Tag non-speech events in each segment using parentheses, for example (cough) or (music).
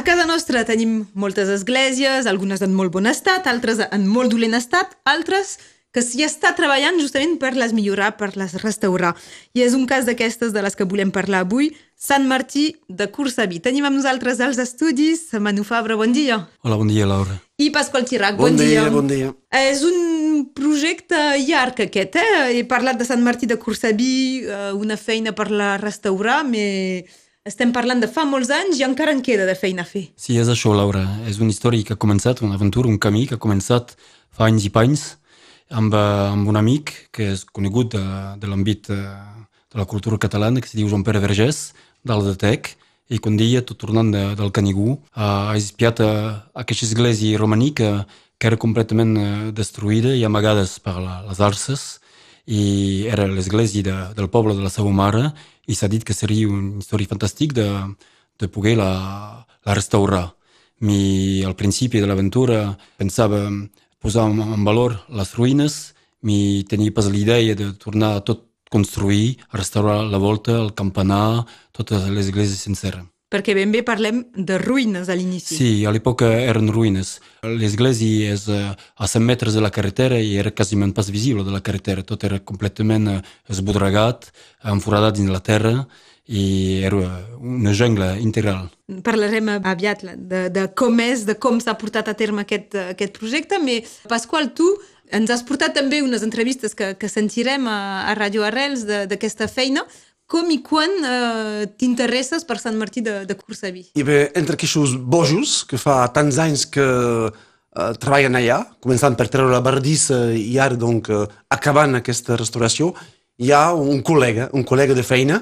A casa nostra tenim moltes esglésies, algunes en molt bon estat, altres en molt dolent estat, altres que s'hi està treballant justament per les millorar, per les restaurar. I és un cas d'aquestes de les que volem parlar avui, Sant Martí de Cursaví. Tenim amb nosaltres als estudis Manu Fabra, bon dia. Hola, bon dia, Laura. I Pasqual Xirac, bon, bon dia. Bon dia, És un projecte llarg aquest, eh? He parlat de Sant Martí de Cursaví, eh, una feina per la restaurar, però estem parlant de fa molts anys i encara en queda de feina a fer. Sí, és això, Laura. És una història que ha començat, una aventura, un camí que ha començat fa anys i panys amb, amb un amic que és conegut de, de l'àmbit de, de la cultura catalana, que es diu Joan Pere Vergés, dalt de Tec, i que un dia, tot tornant de, del Canigú, ha espiat a, a aquesta església romanica que era completament eh, destruïda i amagades per la, les arces, i era l'església de, del poble de la seva mare, i s'ha dit que seria una història fantàstica de, de poder la, la restaurar. Mi, al principi de l'aventura pensava posar en valor les ruïnes, mi tenia pas l'idea de tornar a tot construir, a restaurar la volta, el campanar, tota l'església sencera. Perquè ben bé parlem de ruïnes a l'inici. Sí, a l'època eren ruïnes. L'església és eh, a 100 metres de la carretera i era quasiment pas visible de la carretera. Tot era completament eh, esbodregat, enforadat dins la terra i era una jungla integral. Parlarem aviat de, de com és, de com s'ha portat a terme aquest, aquest projecte, però Pasqual, tu ens has portat també unes entrevistes que, que sentirem a, a Radio Arrels d'aquesta feina. Com i quan eh, t'interesses per Sant Martí de, de Cursaví? I bé, entre aquests bojos, que fa tants anys que eh, treballen allà, començant per treure la bardissa i ara donc, eh, acabant aquesta restauració, hi ha un col·lega, un col·lega de feina,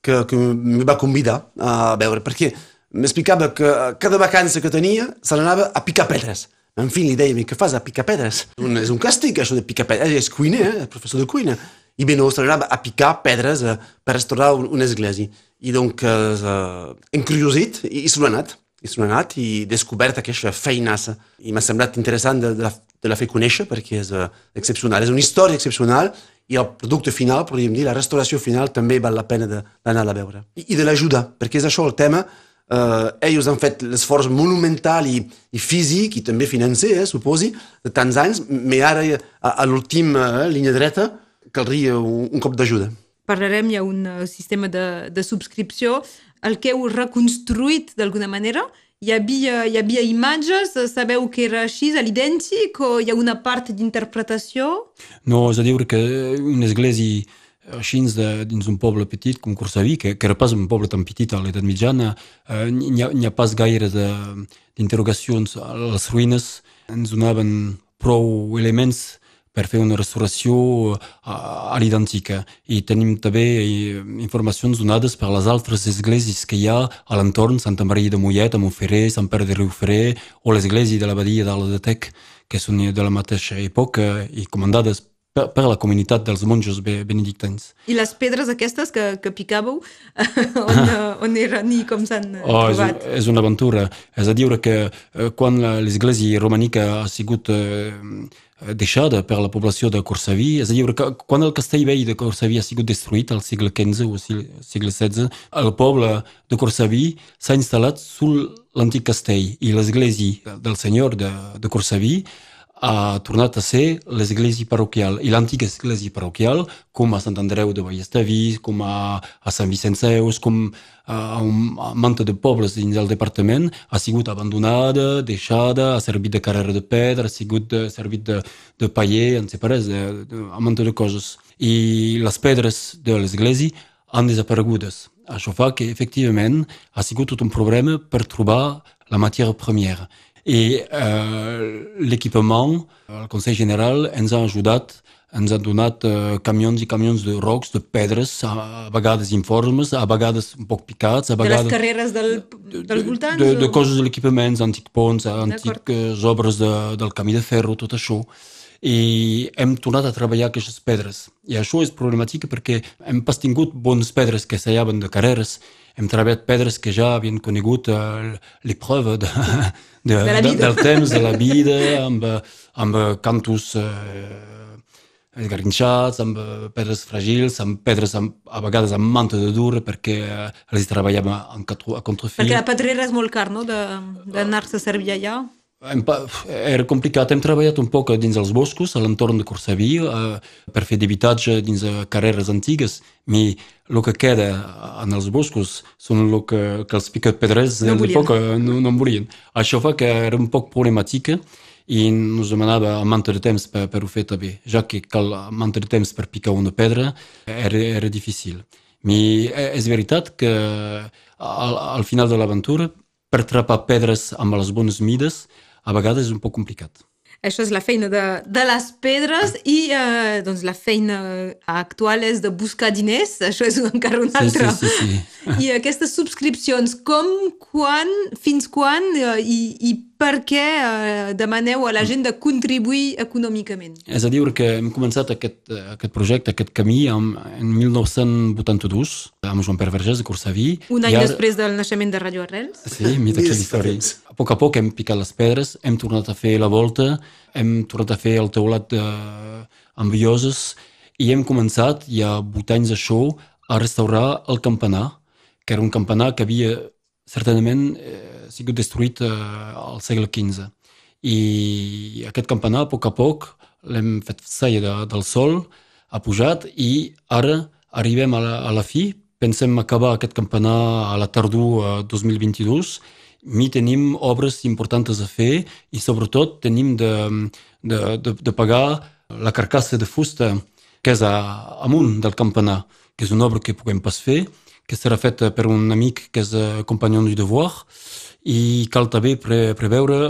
que, que em va convidar a veure, perquè m'explicava que cada vacança que tenia se n'anava a picar pedres. En fi, li deia, què fas a picar pedres? Un, és un càstig, això de picar pedres. És cuiner, eh? professor de cuina. I bé, no, se n'anava a picar pedres eh, per restaurar un, una església. I donc, eh, encuriosit, i, i n'ha anat. I n'ha anat i descobert aquesta feinassa. I m'ha semblat interessant de, de, la, de la fer conèixer perquè és uh, excepcional. És una història excepcional i el producte final, podríem dir, la restauració final també val la pena d'anar a veure. I, i de l'ajuda, perquè és això el tema. Uh, ells han fet l'esforç monumental i, i físic i també financer, eh, suposi, de tants anys, però ara, a, a l'última eh, línia dreta, caldria un, un cop d'ajuda. Parlarem, hi ha un uh, sistema de, de subscripció, el que heu reconstruït d'alguna manera, hi havia, hi havia imatges, sabeu que era així, a l'idèntic, o hi ha una part d'interpretació? No, és a dir que una església així de, dins un poble petit com Corsaví, que, que era pas un poble tan petit a l'edat mitjana, eh, n'hi ha, ha pas gaire d'interrogacions a les ruïnes, ens donaven prou elements per fer una restauració a, a l'identica. I tenim també informacions donades per les altres esglésies que hi ha a l'entorn, Santa Maria de Mollet, a Montferrer, Sant Pere de Riuferrer, o l'església de l'abadia d'Aldetec, que són de la mateixa època i comandades per, per la comunitat dels monjos benedictins. I les pedres aquestes que, que picàveu, (laughs) on, on eren i com s'han oh, trobat? És, és una aventura. És a dir que eh, quan l'església romànica ha sigut eh, deixada per la població de Corsaví, és a dir que quan el castell vell de Corsaví ha sigut destruït al segle XV o segle XVI, el poble de Corsaví s'ha instal·lat sul l'antic castell i l'església del senyor de, de Corsaví ha tornat a ser l'església parroquial i l'antiga església parroquial, com a Sant Andreu de Vallestaví, com a, a Sant Vicenç Eus, com a un manta de pobles dins del departament, ha sigut abandonada, deixada, ha servit de carrera de pedra, ha sigut de, servit de, de paller, en separés, de, de, a manta de coses. I les pedres de l'església han desaparegudes. Això fa que, efectivament, ha sigut tot un problema per trobar la matèria première. I eh, l'equipament, el Consell General, ens ha ajudat, ens ha donat eh, camions i camions de rocs, de pedres, a, a vegades informes, a vegades un poc picats, a vegades... De les carreres del, dels voltants? De, de, de coses de l'equipament, antics ponts, antiques obres de, del camí de ferro, tot això i hem tornat a treballar aquestes pedres. I això és problemàtic perquè hem pas tingut bones pedres que s'allaven de carreres, hem treballat pedres que ja havien conegut uh, l'epreuve (laughs) de, de, de, de, del temps, de la vida, amb, amb cantos uh, esgarrinxats, amb eh, pedres fràgils, amb pedres amb, a vegades amb manta de dur, perquè eh, els treballem a, a contrafil. Perquè la pedrera és molt car, no?, d'anar-se a servir allà. Era complicat. Hem treballat un poc dins els boscos, a l'entorn de Corsaví, eh, per fer d'habitatge dins de carreres antigues, però el que queda en els boscos són el que, que els picapedrers no de poc no, no en volien. Això fa que era un poc problemàtica i ens demanava manca de temps per, per ho fer també, ja que cal manca de temps per picar una pedra era, era difícil. Però és veritat que al, al final de l'aventura, per trapar pedres amb les bones mides, a vegades és un poc complicat. Això és la feina de, de les pedres i eh, doncs la feina actual és de buscar diners, això és encara un altre. Sí, sí, sí, sí. I aquestes subscripcions, com, quan, fins quan eh, i, i per què eh, demaneu a la gent de contribuir econòmicament? És a dir, que hem començat aquest, aquest projecte, aquest camí en, en 1982 amb Joan Pere Vergés de Corsaví. Un any ara... després del naixement de Radio Arrels. Sí, mita que història. A poc a poc hem picat les pedres, hem tornat a fer la volta, hem tornat a fer el teulat de... amb bioses i hem començat, hi ha vuit anys això, a restaurar el campanar, que era un campanar que havia certament eh, sigut destruït eh, al segle XV. I aquest campanar, a poc a poc, l'hem fet saia de, del sol, ha pujat i ara arribem a la, a la fi, pensem acabar aquest campanar a la tardor eh, 2022, mi tenim obres importants a fer i sobretot tenim de, de, de, de pagar la carcassa de fusta que és a, amunt del campanar, que és una obra que puguem pas fer, que serà feta per un amic que és eh, compagnon du devoir, i cal també pre preveure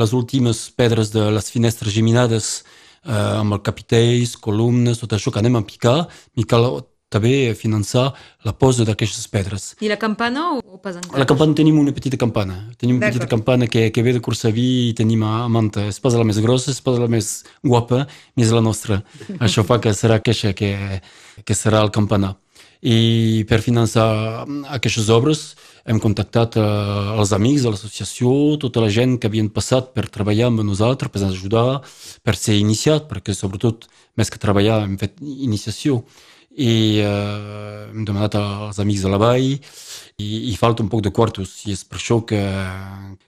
les últimes pedres de les finestres geminades eh, amb el capitells, columnes, tot això que anem a picar, i cal també finançar la posa d'aquestes pedres. I la campana o pas encara? La campana tenim una petita campana. Tenim una petita campana que, que ve de Corsaví i tenim a Manta. És pas la més grossa, és pas la més guapa, més la nostra. (laughs) Això fa que serà aquesta que, que serà el campanar i per finançar aquestes obres hem contactat eh, els amics de l'associació, tota la gent que havien passat per treballar amb nosaltres, per ajudar, per ser iniciat, perquè sobretot, més que treballar, hem fet iniciació. I eh, hem demanat als amics de la vall i, i falta un poc de quartos i és per això que,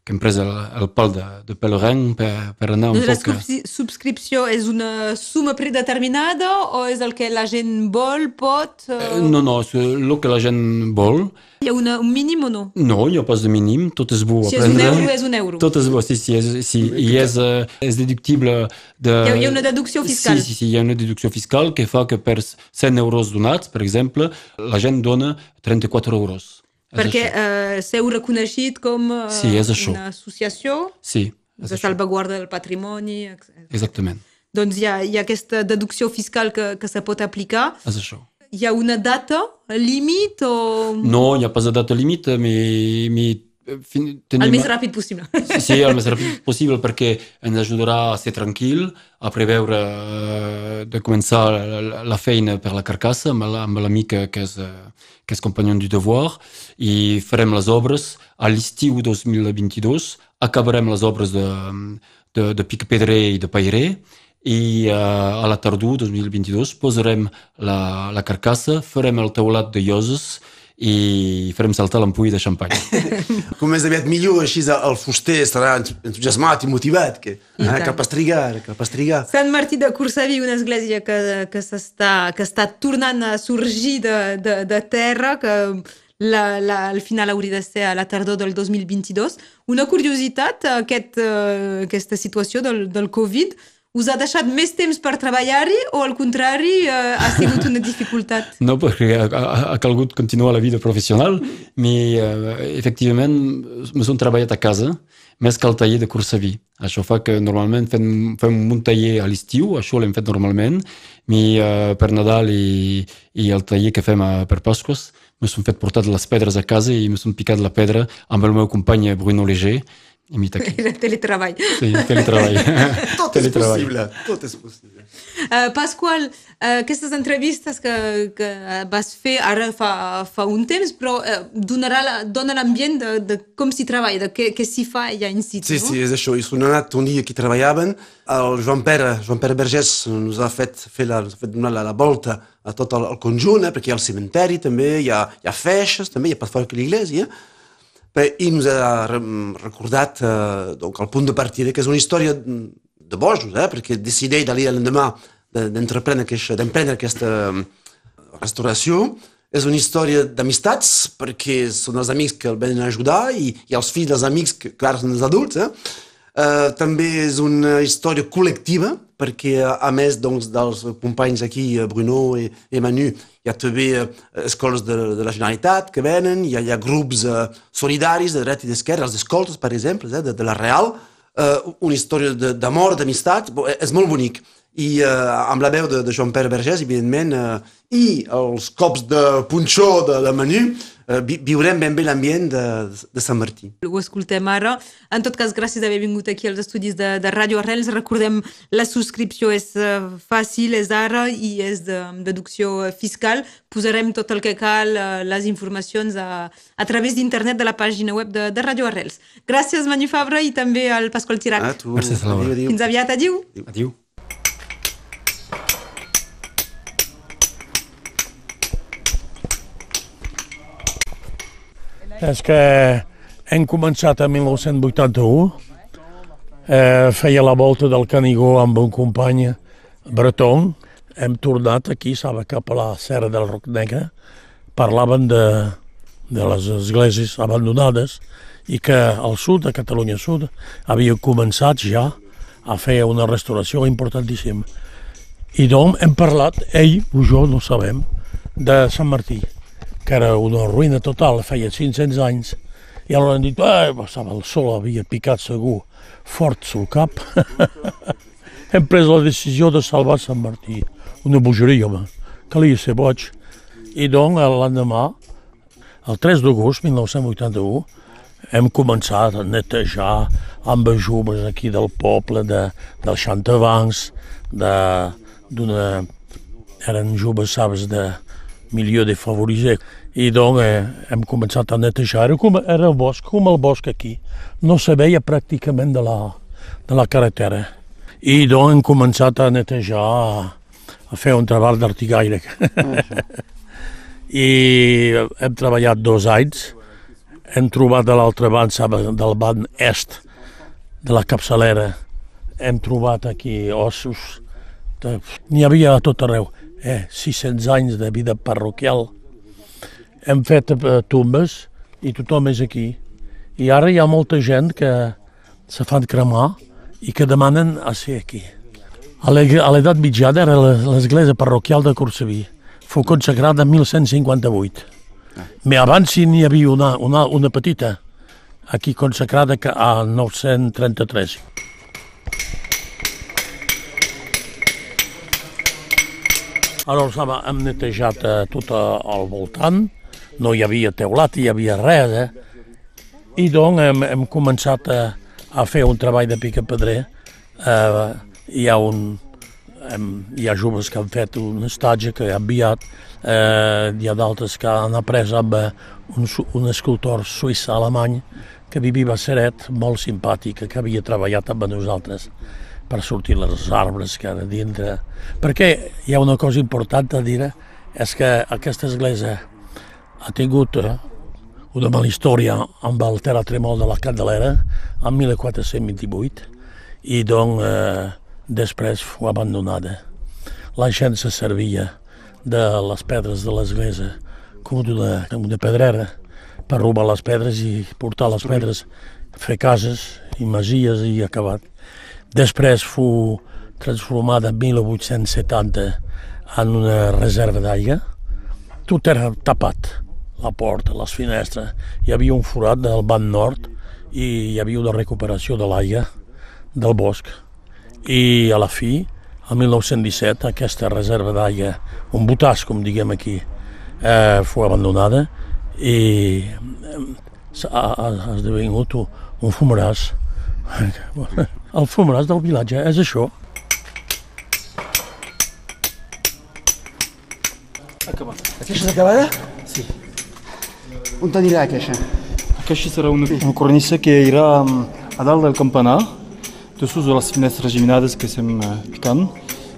que hem pres el, el pal de, de pelerin per, per anar un doncs poc... La subscripció és una suma predeterminada o és el que la gent vol, pot? Uh... No, no, és el que la gent vol. Hi ha una, un mínim o no? No, hi ha pas de mínim, tot és bo si aprendre. Si és un euro, és un euro. Tot és bo, sí, sí, és, sí i és, és deductible de... Hi ha, hi ha una deducció fiscal. Sí, sí, sí, hi ha una deducció fiscal que fa que per 100 euros donats, per exemple, la gent dona 34 euros. Perquè eh, seu reconeixit com eh, sí, és això. una associació sí, és de salvaguarda del patrimoni. Exactament. Doncs hi ha, hi ha aquesta deducció fiscal que, que se pot aplicar. És això. Hi ha una data límit o...? No, hi ha pas de data límit, però Tenim... El més ràpid possible. Sí, sí, el més ràpid possible perquè ens ajudarà a ser tranquil, a preveure de començar la, feina per la carcassa amb l'amic que és, que és compagnon du devoir i farem les obres a l'estiu 2022, acabarem les obres de, de, de pic pedrer i de pairer i uh, a la tardor 2022 posarem la, la carcassa, farem el teulat de lloses i farem saltar l'ampoll de xampany. (laughs) Com més aviat millor, així el fuster estarà entusiasmat i motivat, que, I eh, cap a estrigar, cap a estrigar. Sant Martí de Corsaví, una església que, que, està, que està tornant a sorgir de, de, de terra, que la, la, al final hauria de ser a la tardor del 2022. Una curiositat, aquest, uh, aquesta situació del, del Covid, us ha deixat més temps per treballar-hi o al contrari eh, ha sigut una dificultat? (laughs) No, perquè ha, ha, calgut continuar la vida professional, però eh, efectivament m'he treballat a casa més que al taller de Corsaví. Això fa que normalment fem, fem un taller a l'estiu, això l'hem fet normalment, però eh, per Nadal i, i el taller que fem a, per Pasques m'he fet portar les pedres a casa i m'he picat la pedra amb el meu company Bruno Leger, imita aquí. Era teletreball. Sí, teletreball. Tot és possible, tot és possible. Uh, Pasqual, uh, aquestes entrevistes que, que vas fer ara fa, fa un temps, però uh, donarà la, dona l'ambient de, de com s'hi treballa, de què, què s'hi fa allà in situ, Sí, no? sí, és això. I són anat un dia que treballaven. El Joan Pere, Joan Pere Vergés ens ha fet fer la, ens ha fet donar la, la volta a tot el, el conjunt, eh, perquè hi ha el cementeri també, hi ha, hi ha feixes també, hi ha pas fora que l'església. Bé, I ens ha re recordat eh, donc, el punt de partida, que és una història de bojos, eh, perquè decideix d'aller l'endemà de- d'entreprendre aquest, d'emprendre aquesta eh, restauració. És una història d'amistats, perquè són els amics que el venen ajudar i, i els fills dels amics, que clar, són els adults. Eh? Uh, també és una història col·lectiva, perquè a, a més doncs, dels companys aquí, eh, Bruno i, i Manu, hi ha també uh, escoles de, de la Generalitat que venen, hi ha, hi ha grups uh, solidaris de dreta i d'esquerra, els escoltes, per exemple, eh, de, de la Real, uh, una història d'amor, d'amistat, bo, és molt bonic. I uh, amb la veu de, de Joan Pere Vergés, evidentment, uh, i els cops de punxó de, de Manu, uh, vi, viurem ben bé l'ambient de, de Sant Martí. Ho escoltem ara. En tot cas, gràcies d'haver vingut aquí als estudis de, de Ràdio Arrels. Recordem, la subscripció és uh, fàcil, és ara i és de deducció eh, fiscal. Posarem tot el que cal, uh, les informacions a, a través d'internet de la pàgina web de, de Ràdio Arrels. Gràcies, Manu Fabra, i també al Pasqual Tirac. Ah, tu, Gràcies, adéu. Fins aviat, adiu! Adieu. És que hem començat en 1981, eh, feia la volta del Canigó amb un company breton, hem tornat aquí, estava cap a la serra del Roc Negre, parlaven de, de les esglésies abandonades i que al sud, a Catalunya Sud, havia començat ja a fer una restauració importantíssima. I doncs hem parlat, ell o jo no sabem, de Sant Martí, que era una ruïna total, feia 500 anys, i aleshores han dit, eh, estava el sol, havia picat segur fort sul cap. (laughs) hem pres la decisió de salvar Sant Martí. Una bogeria, home. Calia ser boig. I doncs, l'endemà, el 3 d'agost 1981, hem començat a netejar amb ajudes aquí del poble, de, del Xantavancs, de, d'una... eren joves, saps, de milieu defavorisé. I doncs eh, hem començat a netejar. Com, era el bosc, com el bosc aquí. No se veia pràcticament de la, de la carretera. I doncs hem començat a netejar, a, fer un treball d'artigaire. I hem treballat dos anys. Hem trobat de l'altre banc, saps, del banc est de la capçalera. Hem trobat aquí ossos. N'hi havia a tot arreu. Eh, 600 anys de vida parroquial. Hem fet eh, tombes i tothom és aquí. I ara hi ha molta gent que se fan cremar i que demanen a ser aquí. A l'e- a l'edat mitjana era l'església parroquial de Corseví. Fou consagrada en 1158. Més abans hi n'hi havia una, una, una petita, aquí consagrada que a 933. Ara sabe, hem netejat eh, tot eh, al voltant, no hi havia teulat, hi havia res, eh? I doncs hem, hem començat a, a fer un treball de pica-pedrer. Eh, hi ha un, hem, hi ha joves que han fet un estatge que ha enviat, eh, hi ha d'altres que han après amb eh, un, un escultor suís alemany que vivia a Seret, molt simpàtic, que havia treballat amb nosaltres per sortir els arbres que era dintre. Perquè hi ha una cosa important a dir, és que aquesta església ha tingut eh, una mala història amb el terratrèmol de la Candelera en 1428 i doncs eh, després fou abandonada. La gent se servia de les pedres de l'església com d'una una pedrera per robar les pedres i portar les pedres, fer cases i masies i acabat. Després fou transformada en 1870 en una reserva d'aigua. Tot era tapat, la porta, les finestres. Hi havia un forat del banc nord i hi havia una recuperació de l'aigua del bosc. I a la fi, el 1917, aquesta reserva d'aigua, un botàs, com diguem aquí, eh, fou abandonada i eh, ha, ha esdevingut un, fumaràs. (laughs) El fumaràs del vilatge és això. Acabat. Aquesta és acabada? Sí. On t'anirà aquesta? Aquesta serà una, una cornissa que irà mm, a dalt del campanar, de sus de les finestres geminades que estem eh, picant,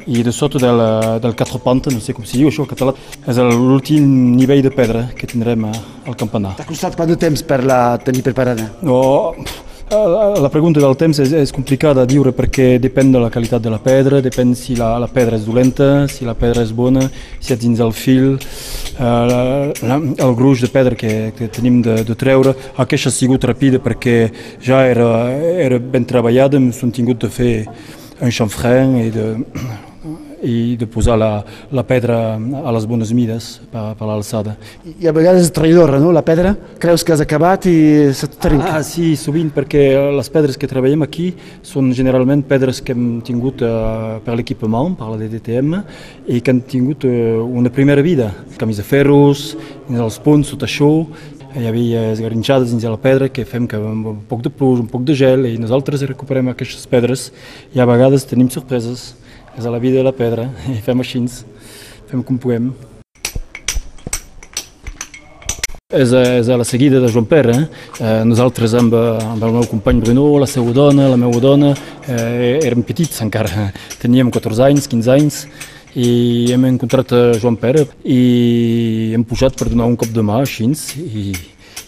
i de sota del, del quatre panta, no sé com s'hi diu això en català, és l'últim nivell de pedra que tindrem eh, al campanar. T'ha costat quant de temps per la tenir preparada? No, la, la pregunta del temps és, és complicada a dir perquè depèn de la qualitat de la pedra, depèn si la, la pedra és dolenta, si la pedra és bona, si és dins el fil, eh, la, la, el gruix de pedra que, que tenim de, de treure. Aquesta ha sigut ràpida perquè ja era, era ben treballada, hem tingut de fer un xamfrany i de, i de posar la, la pedra a les bones mides per, per l'alçada. I a vegades és traïdora, no?, la pedra. Creus que has acabat i se trenca. Ah, sí, sovint, perquè les pedres que treballem aquí són generalment pedres que hem tingut eh, per l'equipament, per la DDTM, i que han tingut eh, una primera vida. Camis de ferros, dins els ponts, tot això, hi havia esgarinxades dins de la pedra que fem que amb un poc de plus, un poc de gel, i nosaltres recuperem aquestes pedres i a vegades tenim sorpreses. És a la vida de la pedra, (laughs) i fem així, fem com puguem. És a, és a la seguida de Joan Pere. Eh, nosaltres amb, amb el meu company Bruno, la seva dona, la meva dona, eh, érem petits encara. (laughs) Teníem 14 anys, 15 anys, i hem encontrat Joan Pere i hem pujat per donar un cop de mà així i,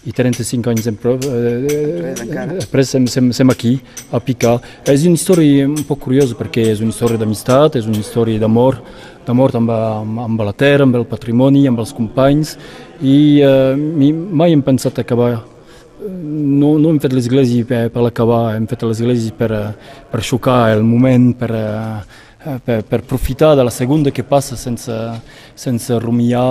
i 35 anys eh, després sem, sem, sem aquí a picar. És una història un poc curiosa perquè és una història d'amistat, és una història d'amor, d'amor amb, amb, amb la terra, amb el patrimoni, amb els companys i eh, mai hem pensat acabar no, no hem fet l'església per, per l'acabar, hem fet l'església per, per xocar el moment, per, Eh, per, per aprofitar de la segona que passa sense, sense rumiar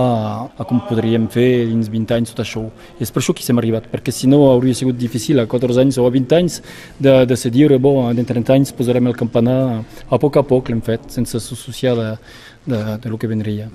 a, com podríem fer dins 20 anys tot això. I és per això que hi hem arribat, perquè si no hauria sigut difícil a 14 anys o a 20 anys de, de se dir, bon, en 30 anys posarem el campanar, a poc a poc l'hem fet, sense s'associar de, de, de lo que vendria.